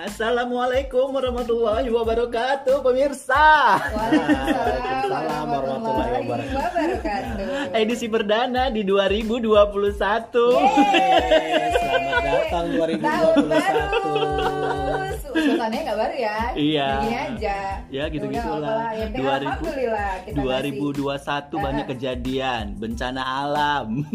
Assalamualaikum warahmatullahi wabarakatuh pemirsa. Waalaikumsalam warahmatullahi wabarakatuh. Edisi perdana di 2021. Yeay, selamat datang Tahun 2021. baru. Suasananya nggak baru ya? Iya. Begini aja. Ya, gitu-gitu Udah, lah. Ya, penting 2000 alhamdulillah kita masih 2021 banyak kejadian, bencana alam.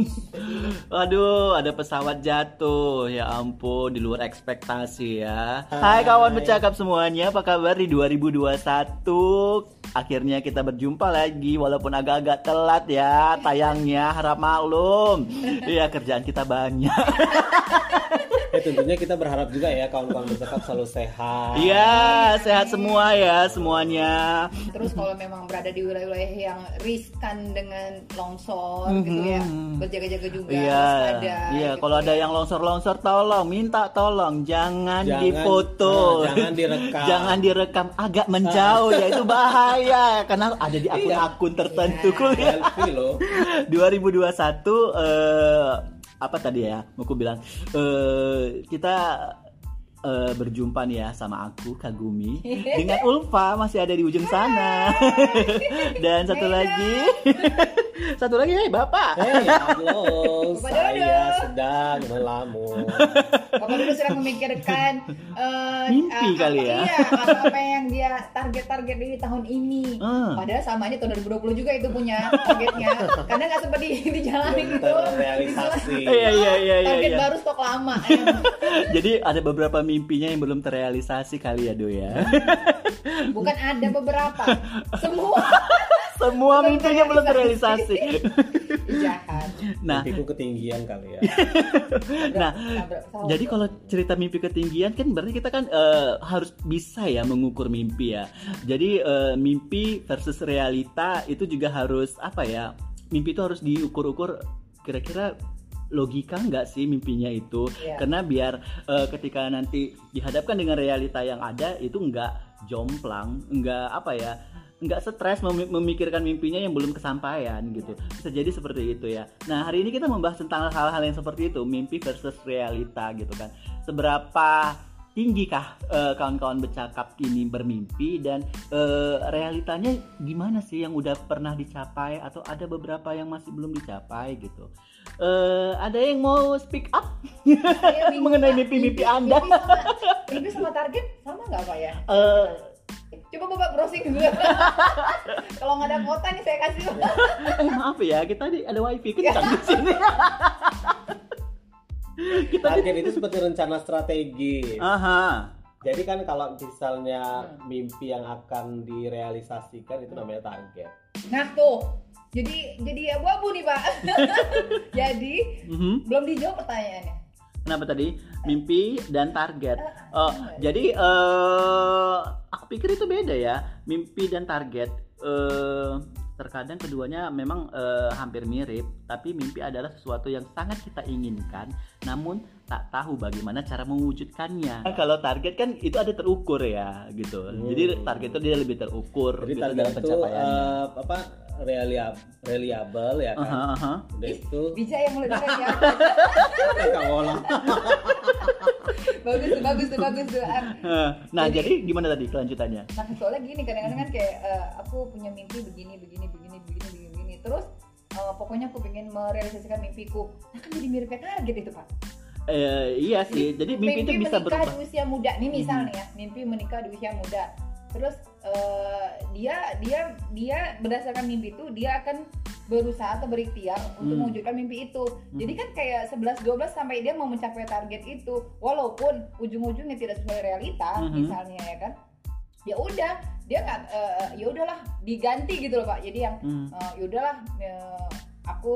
Waduh, ada pesawat jatuh. Ya ampun, di luar ekspektasi ya. Hai kawan bercakap semuanya, apa kabar di 2021? Akhirnya kita berjumpa lagi walaupun agak-agak telat ya tayangnya, harap maklum. Iya, kerjaan kita banyak. Ya tentunya kita berharap juga ya kawan-kawan bercakap selalu sehat. Iya, sehat semua ya semuanya. Terus kalau memang berada di wilayah-wilayah yang riskan dengan longsor gitu ya, berjaga-jaga juga Mhm. Iya, waspada, iya. gitu Kalau ada ya. yang longsor-longsor, tolong minta tolong jangan, Jangan, difoto, nah, jangan direkam. jangan direkam, agak menjauh ya itu bahaya karena ada di akun-akun tertentu Iya. kuliah. Selfie loh. 2021 eh, apa tadi ya? Mau aku bilang eh, kita eh, berjumpa nih ya sama aku Kagumi dengan Ulfa masih ada di ujung sana dan satu lagi satu lagi hey bapak Hei, halo, Bapak saya sedang melamun. Bapak dulu sedang memikirkan eh, Mimpi ah, kali apa- ya. Iya, apa-apa yang dia target-target di tahun ini. Hmm. Padahal sama aja tahun 2020 juga itu punya targetnya. Karena nggak sempat di, Belum gitu. terrealisasi. Iya iya iya iya. Target iya. baru stok lama. Jadi ada beberapa mimpinya yang belum terrealisasi kali ya Do ya. Bukan ada beberapa. Semua Semua Belum mimpinya belum terrealisasi. jahat. Nah, Mimpiku ketinggian kali ya. nah jadi kalau cerita mimpi ketinggian kan berarti kita kan eh, harus bisa ya mengukur mimpi ya. Jadi eh, mimpi versus realita itu juga harus apa ya? Mimpi itu harus diukur-ukur kira-kira logika nggak sih mimpinya itu? Iya. Karena biar eh, ketika nanti dihadapkan dengan realita yang ada itu nggak jomplang, nggak apa ya? Nggak stres memi- memikirkan mimpinya yang belum kesampaian gitu bisa jadi seperti itu ya nah hari ini kita membahas tentang hal-hal yang seperti itu mimpi versus realita gitu kan seberapa tinggikah eh, kawan-kawan bercakap ini bermimpi dan eh, realitanya gimana sih yang udah pernah dicapai atau ada beberapa yang masih belum dicapai gitu Eh, ada yang mau speak up bingung, mengenai mimpi-mimpi Anda? Mimpi sama, mimpi sama target sama nggak Pak ya? Eh, Coba Bapak browsing dulu. Kalau nggak ada kuota nih saya kasih. eh, maaf ya kita di ada wifi kencang di sini kita di Target itu seperti rencana strategi. aha Jadi kan kalau misalnya mimpi yang akan direalisasikan itu namanya target. Nah tuh, jadi jadi abu-abu nih Pak. jadi Mhm. belum dijawab pertanyaannya. Kenapa tadi mimpi dan target? Eh, Oh, jadi eh aku pikir itu beda ya, mimpi dan target. Eh terkadang keduanya memang eh, hampir mirip, tapi mimpi adalah sesuatu yang sangat kita inginkan, namun tak tahu bagaimana cara mewujudkannya. Nah, kalau target kan itu ada terukur ya, gitu. Hmm. Jadi target itu dia lebih terukur Jadi gitu, target dalam itu pencapaiannya. eh, apa reliab reliable ya kan. Aha, aha. Udah itu Bisa yang mulai dari ya. Kak Wola. bagus tuh, bagus tuh, bagus tuh. Ah, Nah, Jadi- jadi gimana tadi kelanjutannya? Nah soalnya gini kadang-kadang kan kayak eh, aku punya mimpi begini, begini, begini, begini, begini, begini. Terus eh, pokoknya aku pengen merealisasikan mimpiku. Nah kan jadi mirip kayak target itu Pak. Eh, iya sih. Jadi mimpi, itu bisa menikah berubah. di usia muda nih misalnya ya mimpi menikah di usia muda terus eh, dia dia dia berdasarkan mimpi itu dia akan berusaha atau berikhtiar untuk Hmm. mewujudkan mimpi itu. Jadi kan kayak 11 12 sampai dia mau mencapai target itu. Walaupun ujung-ujungnya tidak sesuai realita Mhm. misalnya ya kan? Ya udah dia nggak eh, ya udahlah diganti gitu loh pak. Jadi yang Hmm. eh, ya udahlah eh, aku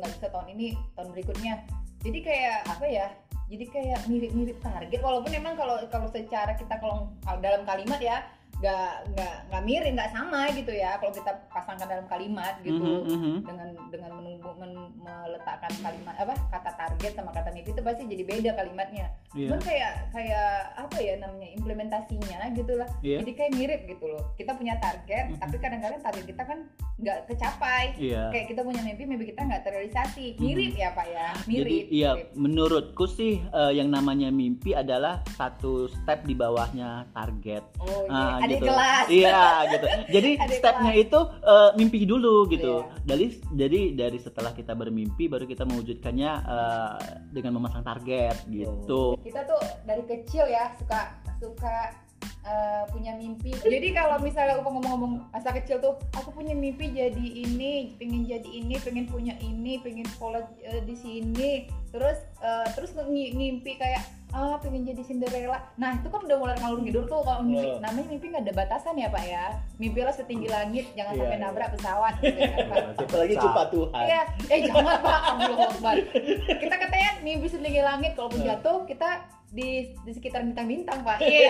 nggak bisa tahun ini tahun berikutnya. Jadi kayak apa ya jadi kayak mirip-mirip target. Walaupun memang kalau kalau secara kita kalau dalam kalimat ya nggak nggak nggak mirip nggak sama gitu ya kalau kita pasangkan dalam kalimat gitu Mhm, mhm. dengan dengan menunggu men- meletakkan kalimat apa kata target sama kata mimpi itu pasti jadi beda kalimatnya Iya. cuman kayak kayak apa ya namanya implementasinya gitu lah Iya. jadi kayak mirip gitu loh kita punya target Mhm. tapi kadang-kadang target kita kan nggak kecapai Iya. kayak kita punya mimpi mimpi kita nggak terrealisasi mirip ya pak ya Jadi mirip iya mirip. menurutku sih eh, yang namanya mimpi adalah satu step di bawahnya target. oh iya Ah, adik gitu. kelas Iya gitu. Jadi stepnya itu eh, mimpi dulu gitu. Iya. Dari jadi dari setelah kita bermimpi baru kita mewujudkannya eh, dengan memasang target gitu. kita tuh dari kecil ya suka suka uh, punya mimpi jadi kalau misalnya aku ngomong-ngomong masa kecil tuh aku punya mimpi jadi ini pengen jadi ini pengen punya ini pengen sekolah uh, di sini terus uh, terus ng- ngimpi kayak ah pengen jadi Cinderella nah itu kan udah mulai ngalur ngidur tuh kalau mimpi Oh. namanya mimpi nggak ada batasan ya pak ya mimpilah setinggi langit jangan Iya, sampai iya. nabrak pesawat gitu kan, Pak. Apalagi cuma Tuhan. Iya, eh jangan pak, Allah Akbar. Kita katanya mimpi setinggi langit, kalaupun jatuh kita di di sekitar bintang-bintang pak. Iya.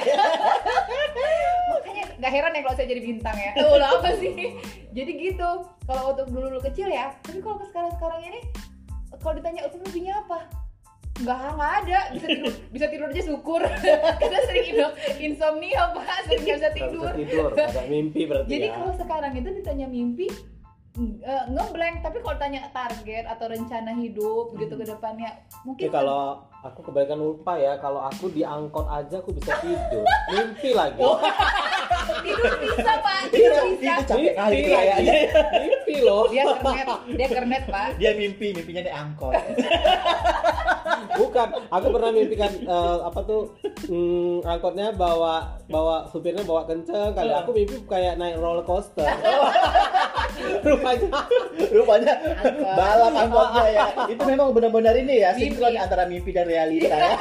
Makanya nggak heran ya kalau saya jadi bintang ya. Oh, lah apa sih? Jadi gitu. Kalau untuk dulu dulu kecil ya. Tapi kalau ke sekarang sekarang ini, kalau ditanya untuk mimpinya apa? Nggak nggak ada. Bisa tidur bisa tidur aja syukur. Kita sering insomnia pak, sering nggak bisa Nggak tidur. bisa tidur ada mimpi berarti Jadi ya kalau sekarang itu ditanya mimpi eh, ngeblank tapi kalau tanya target atau rencana hidup gitu ke depannya mungkin kalau aku kebanyakan lupa ya kalau aku di angkot aja aku bisa tidur. Mimpi lagi. Oh. tidur bisa pak. Tidur bisa. Itu capek kali Mimpi kayaknya. mimpi loh. Dia kernet dia kernet pak. Dia mimpi, mimpinya naik angkot. Bukan aku pernah mimpikan eh, apa tuh mm, angkotnya bawa bawa supirnya bawa kenceng kali aku mimpi kayak naik roller coaster rupanya Rupanya Angkot. balap angkotnya ya. Itu memang benar-benar ini ya, sinkron antara mimpi dan realita ya.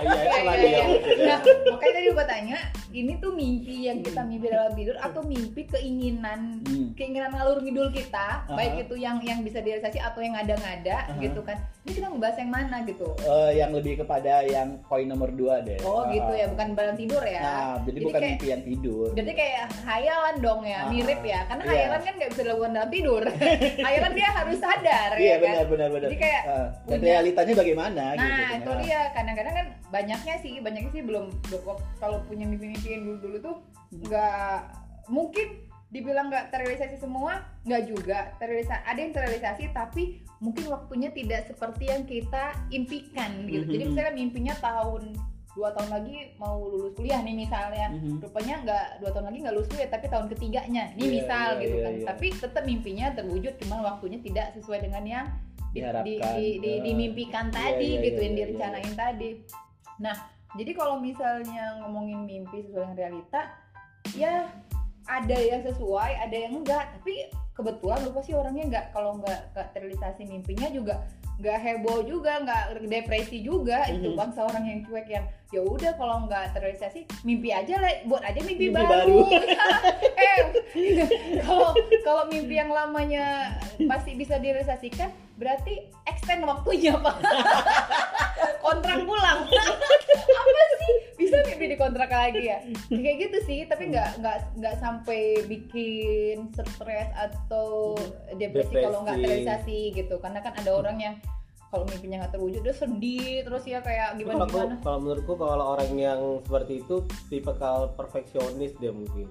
iya itu Iya, lagi iya, ya iya. Nah, makanya tadi gua tanya, ini tuh mimpi yang kita mimpi dalam tidur atau mimpi keinginan Hmm. keinginan ngalur ngidul kita, baik itu yang yang bisa direalisasi atau yang ngada-ngada Aha. gitu kan. Ini kita membahas yang mana gitu. Eh, yang lebih kepada yang poin nomor dua deh. Oh gitu ya, bukan dalam tidur ya. Nah, jadi, bukan kayak, mimpi yang tidur. Jadi kayak hayalan dong ya, Ah, mirip ya. Karena hayalan kan nggak bisa dilakukan dalam tidur. hayalan dia harus sadar Iya ya kan. benar benar benar. Jadi kayak dan punya- realitanya bagaimana gitu. Nah, kan. itu dia. Kadang-kadang kan banyaknya sih, banyaknya sih belum belum- kalau punya mimpi-mimpi yang dulu-dulu tuh nggak mungkin dibilang nggak terrealisasi semua, nggak juga terrealisasi. Ada yang terrealisasi tapi mungkin waktunya tidak seperti yang kita impikan gitu. Jadi Mhm. misalnya mimpinya tahun dua tahun lagi mau lulus kuliah nih misalnya Mhm. rupanya nggak dua tahun lagi nggak lulus kuliah tapi tahun ketiganya ini Iya, misal iya, gitu iya, kan iya. tapi tetap mimpinya terwujud cuma waktunya tidak sesuai dengan yang di, di, di, di- dimimpikan Iya, tadi iya, gitu iya, yang iya, direncanain tadi nah jadi kalau misalnya ngomongin mimpi sesuai dengan realita ya ada yang sesuai ada yang enggak tapi kebetulan lupa sih orangnya enggak kalau enggak enggak terrealisasi mimpinya juga nggak heboh juga nggak depresi juga itu Mhm. bangsa orang yang cuek yang ya udah kalau nggak terrealisasi mimpi aja lah buat aja mimpi, Mimpi baru, baru. eh kalau kalau mimpi yang lamanya masih bisa direalisasikan berarti extend waktunya pak kontrak pulang apa bisa mimpi dikontrak lagi ya? Kayak gitu sih tapi nggak nggak nggak sampai bikin stres atau depresi, kalau nggak terrealisasi gitu. Karena kan ada orang yang kalau mimpinya nggak terwujud dia sedih terus ya kayak gimana gimana? kalau menurutku kalau orang yang seperti itu tipikal perfeksionis dia mungkin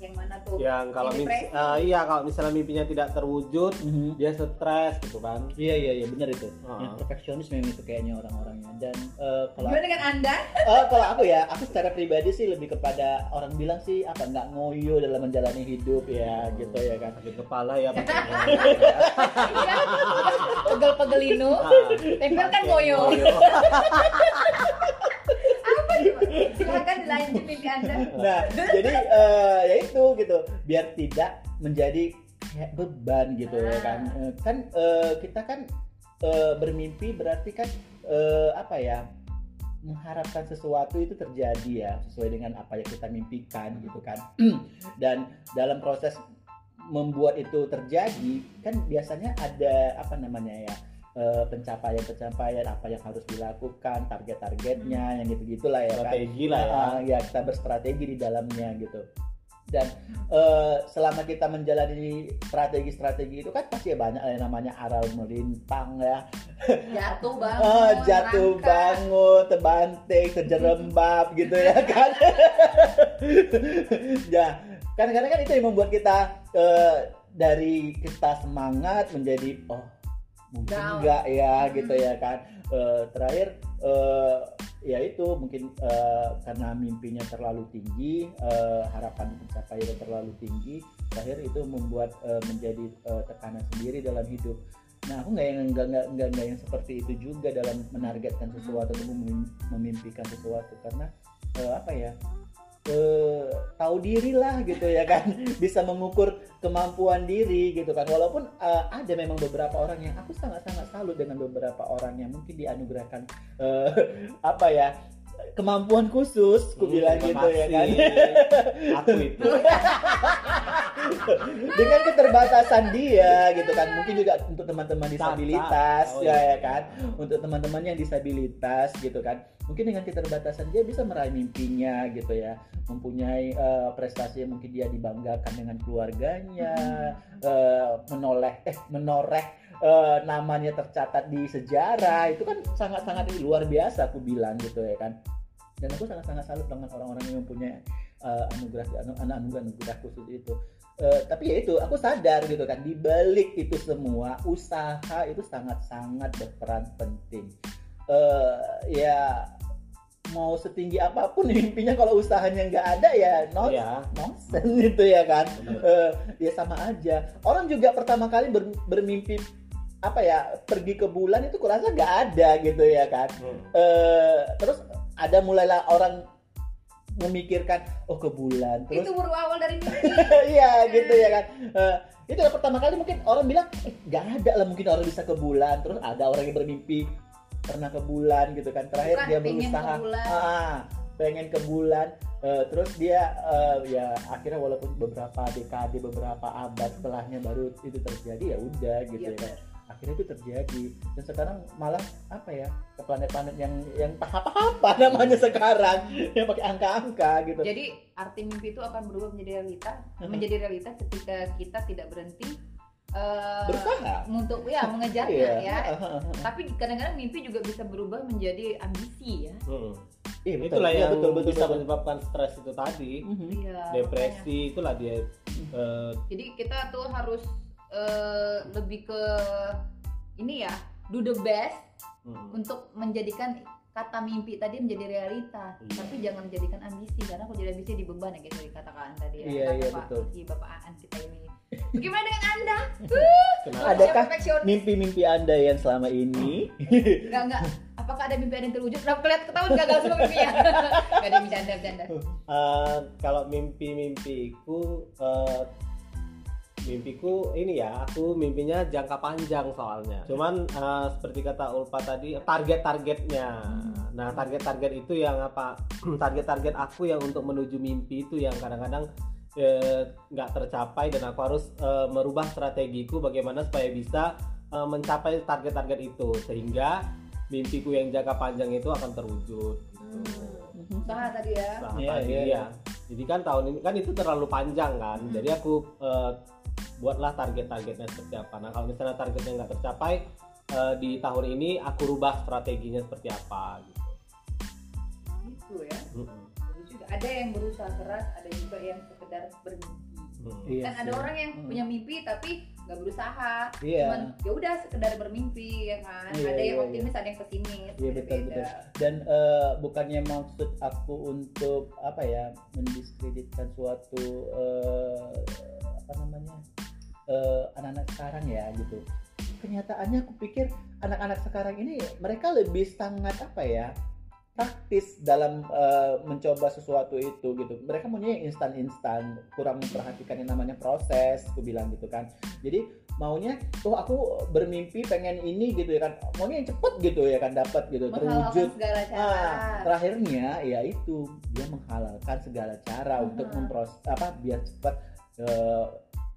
yang mana tuh? Yang kalau mis- depresi. eh, iya kalau misalnya mimpinya tidak terwujud Mhm. dia stres gitu kan. Iya iya iya benar itu. Ah. Yang perfeksionis memang itu kayaknya orang-orangnya. Dan eh, kalau gimana dengan anda? Eh, kalau aku ya, aku secara pribadi sih lebih kepada orang bilang sih apa nggak ngoyo dalam menjalani hidup ya gitu ya kan. sakit kepala ya ya pegel pegelinu Ah, tempel kan ngoyo silahkan dilanjut mimpi anda Nah, jadi eh, ya itu gitu, biar tidak menjadi kayak beban gitu ya Ah. kan. Eh, kan eh, kita kan eh, bermimpi berarti kan eh, apa ya? mengharapkan sesuatu itu terjadi ya sesuai dengan apa yang kita mimpikan gitu kan dan dalam proses membuat itu terjadi kan biasanya ada apa namanya ya eh, pencapaian-pencapaian apa yang harus dilakukan target-targetnya yang gitu gitulah ya kan strategi lah ya. Ah, ya kita berstrategi di dalamnya gitu. Dan eh, selama kita menjalani strategi-strategi itu kan pasti banyak yang namanya aral melintang ya. Jatuh bangun Ah, jatuh merangkak. bangun terbanting terjerembab gitu ya kan. Ya kan kadang kan itu yang membuat kita eh, dari kita semangat menjadi oh mungkin Down. enggak ya Hmm. gitu ya kan. Eh, terakhir eh, ya itu mungkin eh, karena mimpinya terlalu tinggi eh, harapan pencapaiannya terlalu tinggi terakhir itu membuat eh, menjadi eh, tekanan sendiri dalam hidup. Nah, aku nggak yang nggak nggak nggak yang seperti itu juga dalam menargetkan sesuatu atau memim- memimpikan sesuatu. Karena eh, apa ya eh, tahu diri lah gitu ya kan. Bisa mengukur kemampuan diri gitu kan. Walaupun eh, ada memang beberapa orang yang aku sangat sangat salut dengan beberapa orang yang mungkin dianugerahkan eh, apa ya kemampuan khusus ku Hmm, bilang gitu ya kan. aku itu. Dengan keterbatasan dia gitu kan. Mungkin juga untuk teman-teman disabilitas Oh, ya iya. ya kan. Untuk teman-teman yang disabilitas gitu kan mungkin dengan keterbatasan dia bisa meraih mimpinya gitu ya. Mempunyai eh, prestasi yang mungkin dia dibanggakan dengan keluarganya eh, menoleh eh menoreh eh, namanya tercatat di sejarah. Itu kan sangat-sangat luar biasa aku bilang gitu ya kan. Dan aku sangat-sangat salut dengan orang-orang yang mempunyai eh, anugerah anu- anugerah anugerah khusus itu. Eh, tapi ya itu aku sadar gitu kan di balik itu semua usaha itu sangat-sangat berperan penting. Eh, ya mau setinggi apa pun mimpinya kalau usahanya nggak ada ya non ya nonsen gitu ya kan. Eh, ya sama aja. Orang juga pertama kali ber- bermimpi apa ya pergi ke bulan itu kurasa nggak ada gitu ya kan? Hmm. Eh, terus ada mulailah orang memikirkan oh ke bulan. Terus itu berawal dari mimpi. Iya gitu ya kan? Eh, itu pertama kali mungkin orang bilang eh, nggak ada lah mungkin orang bisa ke bulan. Terus ada orang yang bermimpi pernah ke bulan gitu kan. Terakhir Bukan dia ke berusaha bulan. ah, pengen ke bulan. Eh, terus dia eh, ya akhirnya walaupun beberapa dekade beberapa abad setelahnya baru itu terjadi ya udah gitu Iya, ya kan. akhirnya itu terjadi. Dan sekarang malah apa ya ke planet-planet yang yang apa-apa namanya sekarang yang pakai angka-angka gitu. Jadi arti mimpi itu akan berubah menjadi realita menjadi realita ketika kita tidak berhenti eh, berusaha untuk ya mengejarnya Iya. ya tapi kadang-kadang mimpi juga bisa berubah menjadi ambisi ya Hmm. Iya, betul. itulah Iya, yang betul, betul, bisa betul. menyebabkan stres itu tadi Mhm. Iya, depresi itulah dia eh, makanya. jadi kita tuh harus eh, lebih ke ini ya do the best hmm. untuk menjadikan kata mimpi tadi menjadi realita Iya. tapi jangan menjadikan ambisi karena kalau jadi ambisi dibeban ya gitu dikatakan tadi ya Iya, Kata iya, Pak betul. Iji, bapak Aan kita ini bagaimana dengan anda? Adakah mimpi-mimpi anda yang selama ini Enggak, enggak. Apakah ada mimpi ada yang terwujud? Kenapa kelihatan ketahuan gagal semua mimpinya? Enggak ada bercanda, bercanda. Eh, kalau mimpi-mimpiku eh, mimpiku ini ya aku mimpinya jangka panjang soalnya cuman eh, seperti kata Ulfa tadi target-targetnya nah target-target itu yang apa target-target aku yang untuk menuju mimpi itu yang kadang-kadang eh, nggak tercapai dan aku harus eh, merubah strategiku bagaimana supaya bisa eh, mencapai target-target itu sehingga mimpiku yang jangka panjang itu akan terwujud. Usaha tadi ya. Usaha Iya, tadi, iya, ya. Jadi kan tahun ini kan itu terlalu panjang kan. Hmm. Jadi aku eh, buatlah target-targetnya seperti apa. Nah kalau misalnya targetnya nggak tercapai eh, di tahun ini aku rubah strateginya seperti apa gitu. Gitu ya. Bagus juga. Ada yang berusaha keras, ada juga yang sekedar bermimpi. Mm. Iya kan ada orang yang Hmm. punya mimpi tapi nggak berusaha. Iya. Cuman ya udah sekedar bermimpi ya kan. Iya, ada yang iya, optimis, ada yang pesimis. Iya, betul, beda-beda. dan eh, bukannya maksud aku untuk apa ya mendiskreditkan suatu eh, apa namanya eh, anak-anak sekarang ya gitu. Kenyataannya aku pikir anak-anak sekarang ini mereka lebih sangat apa ya praktis dalam eh, mencoba sesuatu itu gitu. Mereka maunya yang instan-instan kurang memperhatikan yang namanya proses aku bilang gitu kan. Jadi maunya oh aku bermimpi pengen ini gitu ya kan. Maunya yang cepet gitu ya kan dapat gitu terwujud. segala cara. Ah, terakhirnya ya itu dia menghalalkan segala cara Mhm. untuk mempros apa biar cepat eh,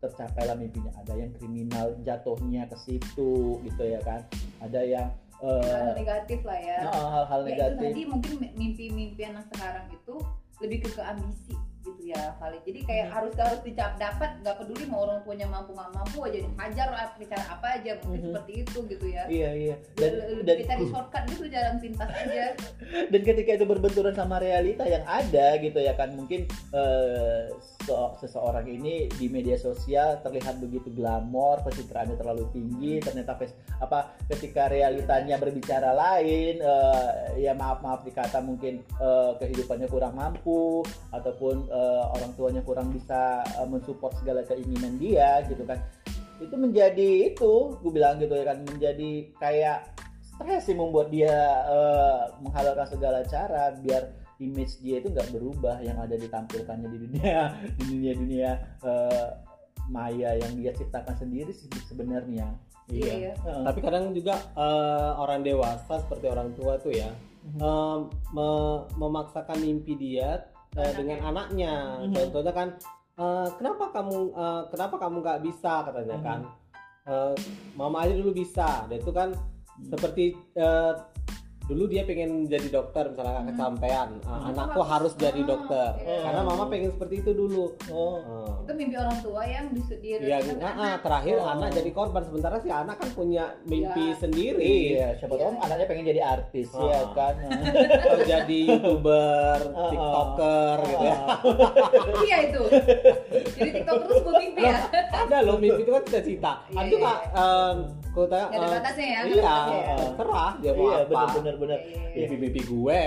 tercapailah mimpinya. Ada yang kriminal jatuhnya ke situ gitu ya kan. Ada yang eh, Hal negatif lah ya. hal-hal ya itu negatif. tadi mungkin mimpi-mimpi anak sekarang itu lebih ke ke ambisi ya valid jadi kayak Mhm. harus harus dicap dapat nggak peduli mau orang tuanya mampu nggak mampu aja dihajar apa cara apa aja mungkin Mhm. seperti itu gitu ya. Iya iya. Dan lebih dan cari shortcut gitu jalan pintas aja. Dan ketika itu berbenturan sama realita yang ada gitu ya kan mungkin eh, se- seseorang ini di media sosial terlihat begitu glamor pencitraannya terlalu tinggi ternyata pes- apa ketika realitanya berbicara lain eh, ya maaf maaf dikata mungkin eh, kehidupannya kurang mampu ataupun eh, orang tuanya kurang bisa eh, mensupport segala keinginan dia gitu kan itu menjadi itu gue bilang gitu ya kan menjadi kayak stres sih membuat dia eh, menghalalkan segala cara biar image dia itu nggak berubah yang ada ditampilkannya di dunia di dunia dunia eh, maya yang dia ciptakan sendiri sih sebenarnya Iya, iya. Heeh. tapi kadang juga eh, orang dewasa seperti orang tua tuh ya eh, me- memaksakan mimpi dia Anaknya. dengan anaknya Mhm. contohnya kan eh, kenapa kamu eh, kenapa kamu nggak bisa katanya Mhm. kan Eh, mama aja dulu bisa dan itu kan Hmm. seperti eh, dulu dia pengen jadi dokter misalnya Hmm. kecapean Ah, Hmm. anakku harus jadi Ah, dokter iya. karena mama pengen seperti itu dulu oh Ah. itu mimpi orang tua yang di Ya, nah, ah, terakhir Oh. anak jadi korban sementara si anak kan punya mimpi Ya. sendiri iya siapa tahu Iya. anaknya pengen jadi artis Ah. ya kan atau jadi youtuber, Ah, tiktoker gitu ya. iya itu jadi tiktoker sebuah mimpi ya Ada loh mimpi itu kan cita-cita. Iya, Ada juga ada em, batasnya ya, nggak ada Iya, batasnya ya. terserah dia mau iya apa. benar benar benar Iya, iya, iya. Mimpi-mimpi gue.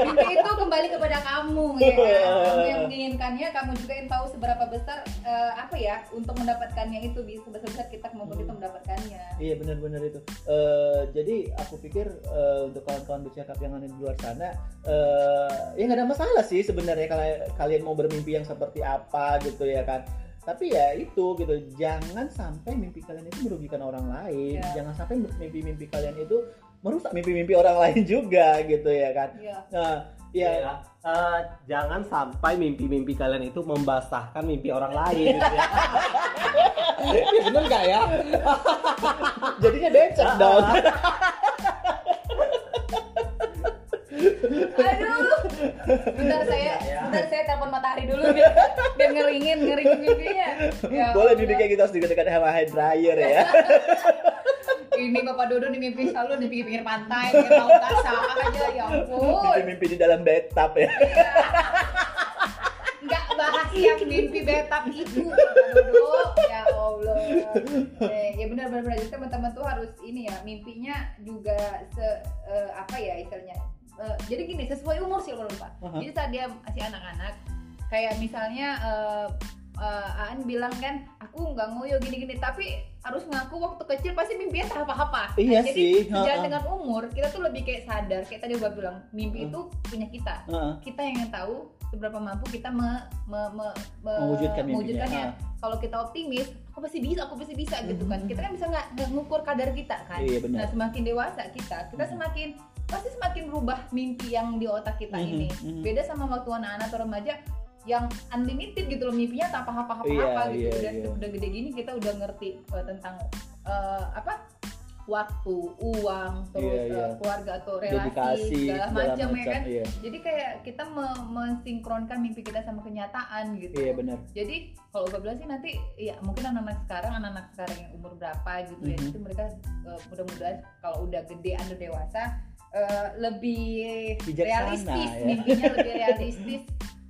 mimpi itu kembali kepada kamu ya kan? kamu yang menginginkannya kamu juga yang tahu seberapa besar eh, apa ya untuk mendapatkannya itu bisa sebesar besar kita kemampuan kita mendapatkannya Iya benar-benar itu. Eh, jadi aku pikir eh, untuk kawan-kawan bercakap yang ada di luar sana, eh, ya nggak ada masalah sih sebenarnya kalau kalian mau bermimpi yang seperti apa gitu ya kan. Tapi ya itu gitu, jangan sampai mimpi kalian itu merugikan orang lain. Iya. Jangan sampai mimpi-mimpi kalian itu merusak mimpi-mimpi orang lain juga gitu ya kan. Iya. Nah, ya Ya, eh, jangan sampai mimpi-mimpi kalian itu membasahkan mimpi orang lain gitu ya. ya bener gak ya? jadinya becek dong. aduh bentar saya Ya. bentar saya telepon matahari dulu biar, biar ngeringin ngeringin mimpinya ya Boleh Allah. duduknya kita harus dekat-dekat sama hair dryer ya. ini bapak Dodo di mimpi selalu di pinggir-pinggir pantai di laut kasar aja ya ampun Mimpi-mimpi di dalam bathtub ya. Iya. nggak bahas yang mimpi betap itu Dodo ya Allah eh, ya benar benar benar. Jadi teman-teman tuh harus ini ya mimpinya juga se eh, apa ya istilahnya Eh, jadi gini sesuai umur sih kalau lupa Aha. jadi saat dia masih anak-anak kayak misalnya eh, eh, Aan bilang kan aku nggak ngoyo gini-gini tapi harus ngaku waktu kecil pasti mimpinya tak apa-apa Iya jadi sih, sejalan ha-ha. dengan umur kita tuh lebih kayak sadar kayak tadi Ubah bilang mimpi itu punya kita Heeh. kita yang tahu seberapa mampu kita me, me, me, me- Mewujudkan mewujudkannya. Ah. Kalau kita optimis, aku pasti bisa, aku pasti bisa gitu kan. Mhm. Kita kan bisa nggak ngukur kadar kita kan. Iya, benar. Nah semakin dewasa kita, kita Mhm. semakin pasti semakin berubah mimpi yang di otak kita Mhm, ini. mhm. Beda sama waktu anak-anak atau remaja yang unlimited gitu loh mimpinya tanpa apa-apa apa gitu. iya, udah iya. udah gede gini kita udah ngerti eh, tentang eh, apa waktu, uang, terus Iya, iya. eh, keluarga atau relasi Dedikasi segala macam ya kan Iya. jadi kayak kita me- mensinkronkan mimpi kita sama kenyataan gitu Iya benar. jadi kalau gue bilang sih nanti ya mungkin anak-anak sekarang anak-anak sekarang yang umur berapa gitu ya Mhm. itu mereka uh, mudah-mudahan kalau udah gede anda dewasa uh, lebih Bijaksana, realistis ya. mimpinya lebih realistis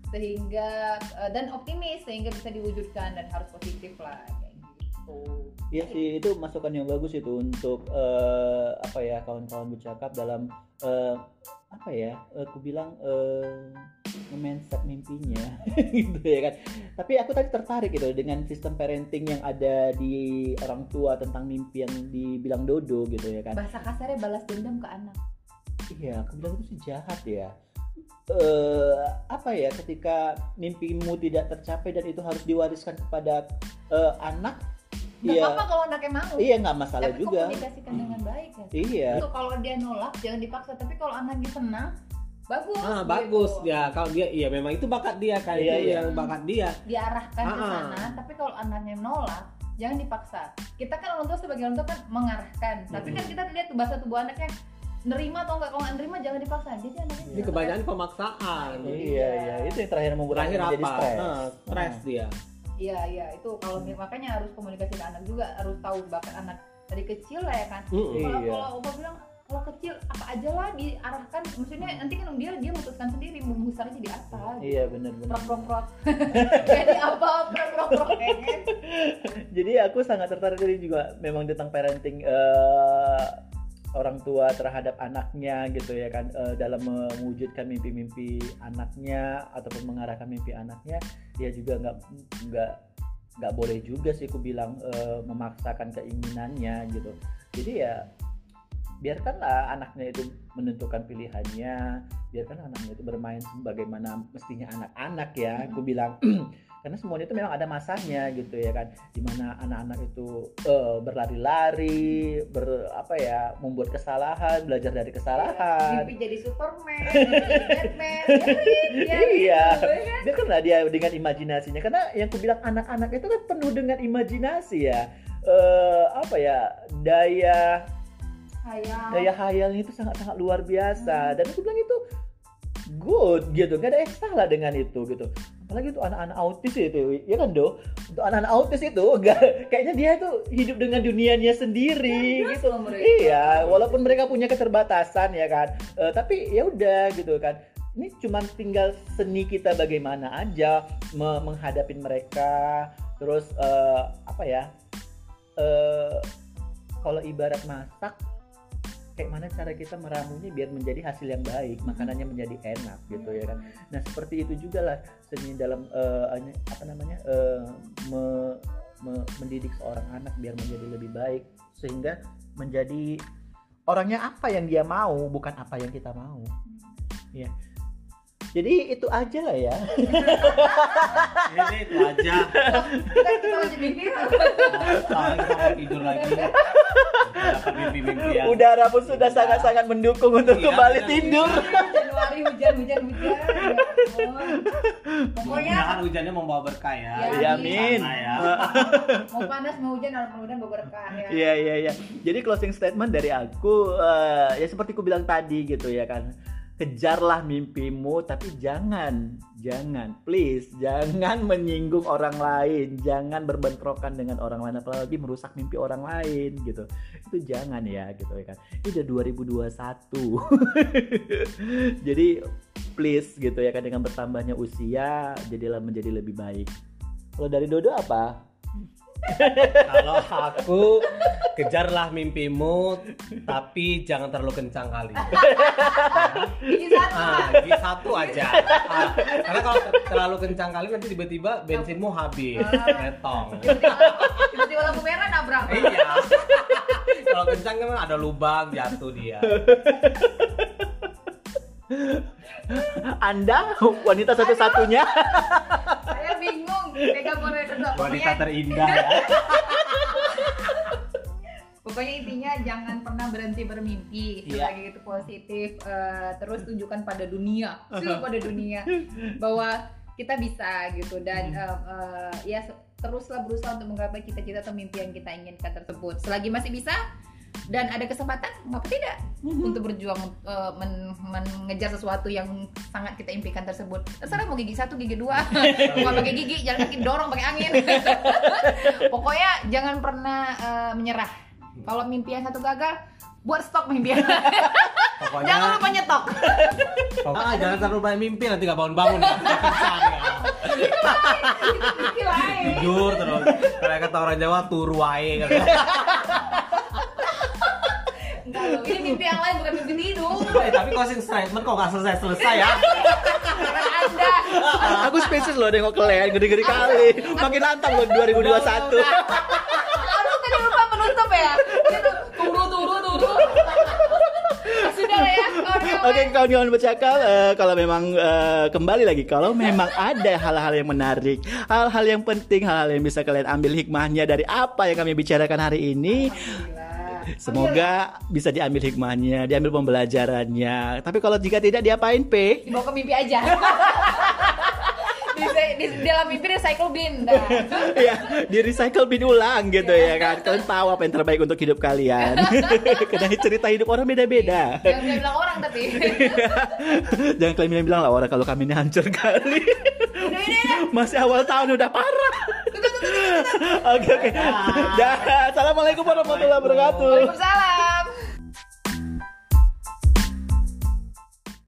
sehingga uh, dan optimis sehingga bisa diwujudkan dan harus positif lah kayak gitu Iya sih itu masukan yang bagus itu untuk eh, apa ya kawan-kawan bercakap dalam eh, apa ya eh, aku bilang eh, nge-mindset mimpinya gitu ya kan. Tapi aku tadi tertarik gitu dengan sistem parenting yang ada di orang tua tentang mimpi yang dibilang Dodo gitu ya kan. bahasa kasarnya balas dendam ke anak Iya, aku bilang itu sih jahat ya. Eh apa ya ketika mimpimu tidak tercapai dan itu harus diwariskan kepada eh, anak nggak Iya. apa-apa kalau anaknya mau Iya nggak masalah tapi juga. komunikasikan dengan baik ya Iya. Itu kalau dia nolak jangan dipaksa tapi kalau anaknya senang bagus Ah, gitu. bagus. Ya, kalau dia iya memang itu bakat dia kan Iya, itu iya. yang bakat dia. diarahkan ke Ah. sana tapi kalau anaknya nolak jangan dipaksa kita kan orang tua sebagai orang tua kan mengarahkan tapi kan Mhm. kita lihat tuh bahasa tubuh anaknya nerima atau enggak kalau nggak nerima jangan dipaksa. Jadi anaknya Ini kebanyakan pemaksaan. iya iya itu yang terakhir membuat Terakhir apa? stres. Nah, stres dia. iya iya. Itu kalau makanya harus komunikasi ke anak juga. Harus tahu bakat anak dari kecil lah ya kan. Mm-mm. kalau Iya. kalau opa bilang kalau kecil apa aja lah diarahkan. Maksudnya nanti kan dia dia memutuskan sendiri mau besarnya jadi apa iya benar benar. Prok prok prok jadi apa? Prok prok prok kayaknya jadi aku sangat tertarik dari juga memang tentang parenting eh, orang tua terhadap anaknya gitu ya kan eh, dalam mewujudkan mimpi-mimpi anaknya ataupun mengarahkan mimpi anaknya ya juga nggak nggak nggak boleh juga sih aku bilang eh, memaksakan keinginannya gitu. Jadi ya biarkanlah anaknya itu menentukan pilihannya biarkan anaknya itu bermain sebagaimana mestinya anak-anak ya aku bilang karena semuanya itu memang ada masanya gitu ya kan di mana anak-anak itu eh, berlari-lari ber apa ya membuat kesalahan belajar dari kesalahan mimpi jadi Superman jadi Batman biarin, Iya. gitu, ya kan? biarkanlah dia dengan imajinasinya karena yang aku bilang anak-anak itu kan penuh dengan imajinasi ya eh apa ya daya Hayal. daya hayalnya itu sangat-sangat luar biasa dan aku bilang itu good gitu. Gak ada yang salah dengan itu gitu. Apalagi untuk anak-anak autis itu ya kan do? Untuk anak-anak autis itu gak, kayaknya dia itu hidup dengan dunianya sendiri Cerdas gitu. mereka. iya walaupun mereka punya keterbatasan ya kan. Eh, tapi ya udah gitu kan. Ini cuma tinggal seni kita bagaimana aja me- menghadapi mereka. Terus eh, apa ya? Eh kalau ibarat masak kayak mana cara kita meramunya biar menjadi hasil yang baik makanannya menjadi enak gitu ya kan. Nah seperti itu juga lah seni dalam anya- apa namanya eh, me- me- mendidik seorang anak biar menjadi lebih baik sehingga menjadi orangnya apa yang dia mau bukan apa yang kita mau. Ya jadi itu aja lah ya Ini itu aja. kita kita lanjut mimpi Sekarang kita mau tidur lagi. Ya. udara pun sudah sangat-sangat mendukung untuk Iya, kembali tidur Januari hujan hujan hujan ya pokoknya hujannya membawa berkah ya. Ya, ya amin ya. mau panas mau hujan mau hujan mau berkah ya Iya iya iya. Jadi closing statement dari aku eh, ya seperti ku bilang tadi gitu ya kan. Kejarlah mimpimu tapi jangan jangan please jangan menyinggung orang lain, jangan berbentrokan dengan orang lain apalagi merusak mimpi orang lain gitu. Itu jangan ya gitu ya kan. Ini udah 2021. Jadi please gitu ya kan dengan bertambahnya usia jadilah menjadi lebih baik. Kalau dari Dodo apa? Kalau aku kejarlah mimpimu tapi jangan terlalu kencang kali. ini satu Ah, di satu aja. Ah, karena kalau ter- terlalu kencang kali nanti tiba-tiba bensinmu habis, metong. tiba-tiba lampu merah nabrak Iya. Kalau kencang kan ada lubang jatuh dia. Anda wanita satu-satunya. Bingung. Pegang boleh Wanita pokoknya terindah ya. pokoknya intinya jangan pernah berhenti bermimpi. Iya. selagi itu positif eh, terus tunjukkan pada dunia. Sih pada dunia. Bahwa kita bisa gitu dan Hmm. eh, eh, ya teruslah berusaha untuk menggapai cita-cita atau mimpi yang kita inginkan tersebut. Selagi masih bisa dan ada kesempatan ngapa tidak Hmm. untuk berjuang eh, men- mengejar sesuatu yang sangat kita impikan tersebut terserah mau gigi satu gigi dua mau pakai gigi jangan kaki dorong pakai angin pokoknya jangan pernah eh, menyerah kalau mimpi yang satu gagal buat stok mimpi yang lain. Pokoknya jangan lupa nyetok ah, jangan terlalu banyak mimpi nanti gak bangun-bangun ya. Ya. Tidur terus. Kayak kata orang Jawa turu wae gitu. Enggak loh ini mimpi yang lain bukan mimpi tidur Eh, tapi closing statement kok gak selesai-selesai ya. karena anda Aku spesies loh nengok kalian gede-gede kali. Makin nantang loh 2021. Aduh tadi lupa penutup ya Itu turu turu turu Sudah ya kawan-kawan. Oke kawan-kawan bercakap eh, kalau memang eh, kembali lagi kalau memang ada hal-hal yang menarik, hal-hal yang penting, hal-hal yang bisa kalian ambil hikmahnya dari apa yang kami bicarakan hari ini. Semoga bisa diambil hikmahnya, diambil pembelajarannya. Tapi kalau jika tidak diapain, P? Dibawa ke mimpi aja di, dalam mimpi recycle bin. Nah. ya di recycle bin ulang gitu ya kan. Kalian tahu apa yang terbaik untuk hidup kalian. Karena cerita hidup orang beda-beda. Jangan bisa bilang orang tapi. Jangan kalian bilang-bilang lah orang kalau kami ini hancur kali. Masih awal tahun udah parah. Oke oke. Dah assalamualaikum warahmatullahi wabarakatuh. Waalaikumsalam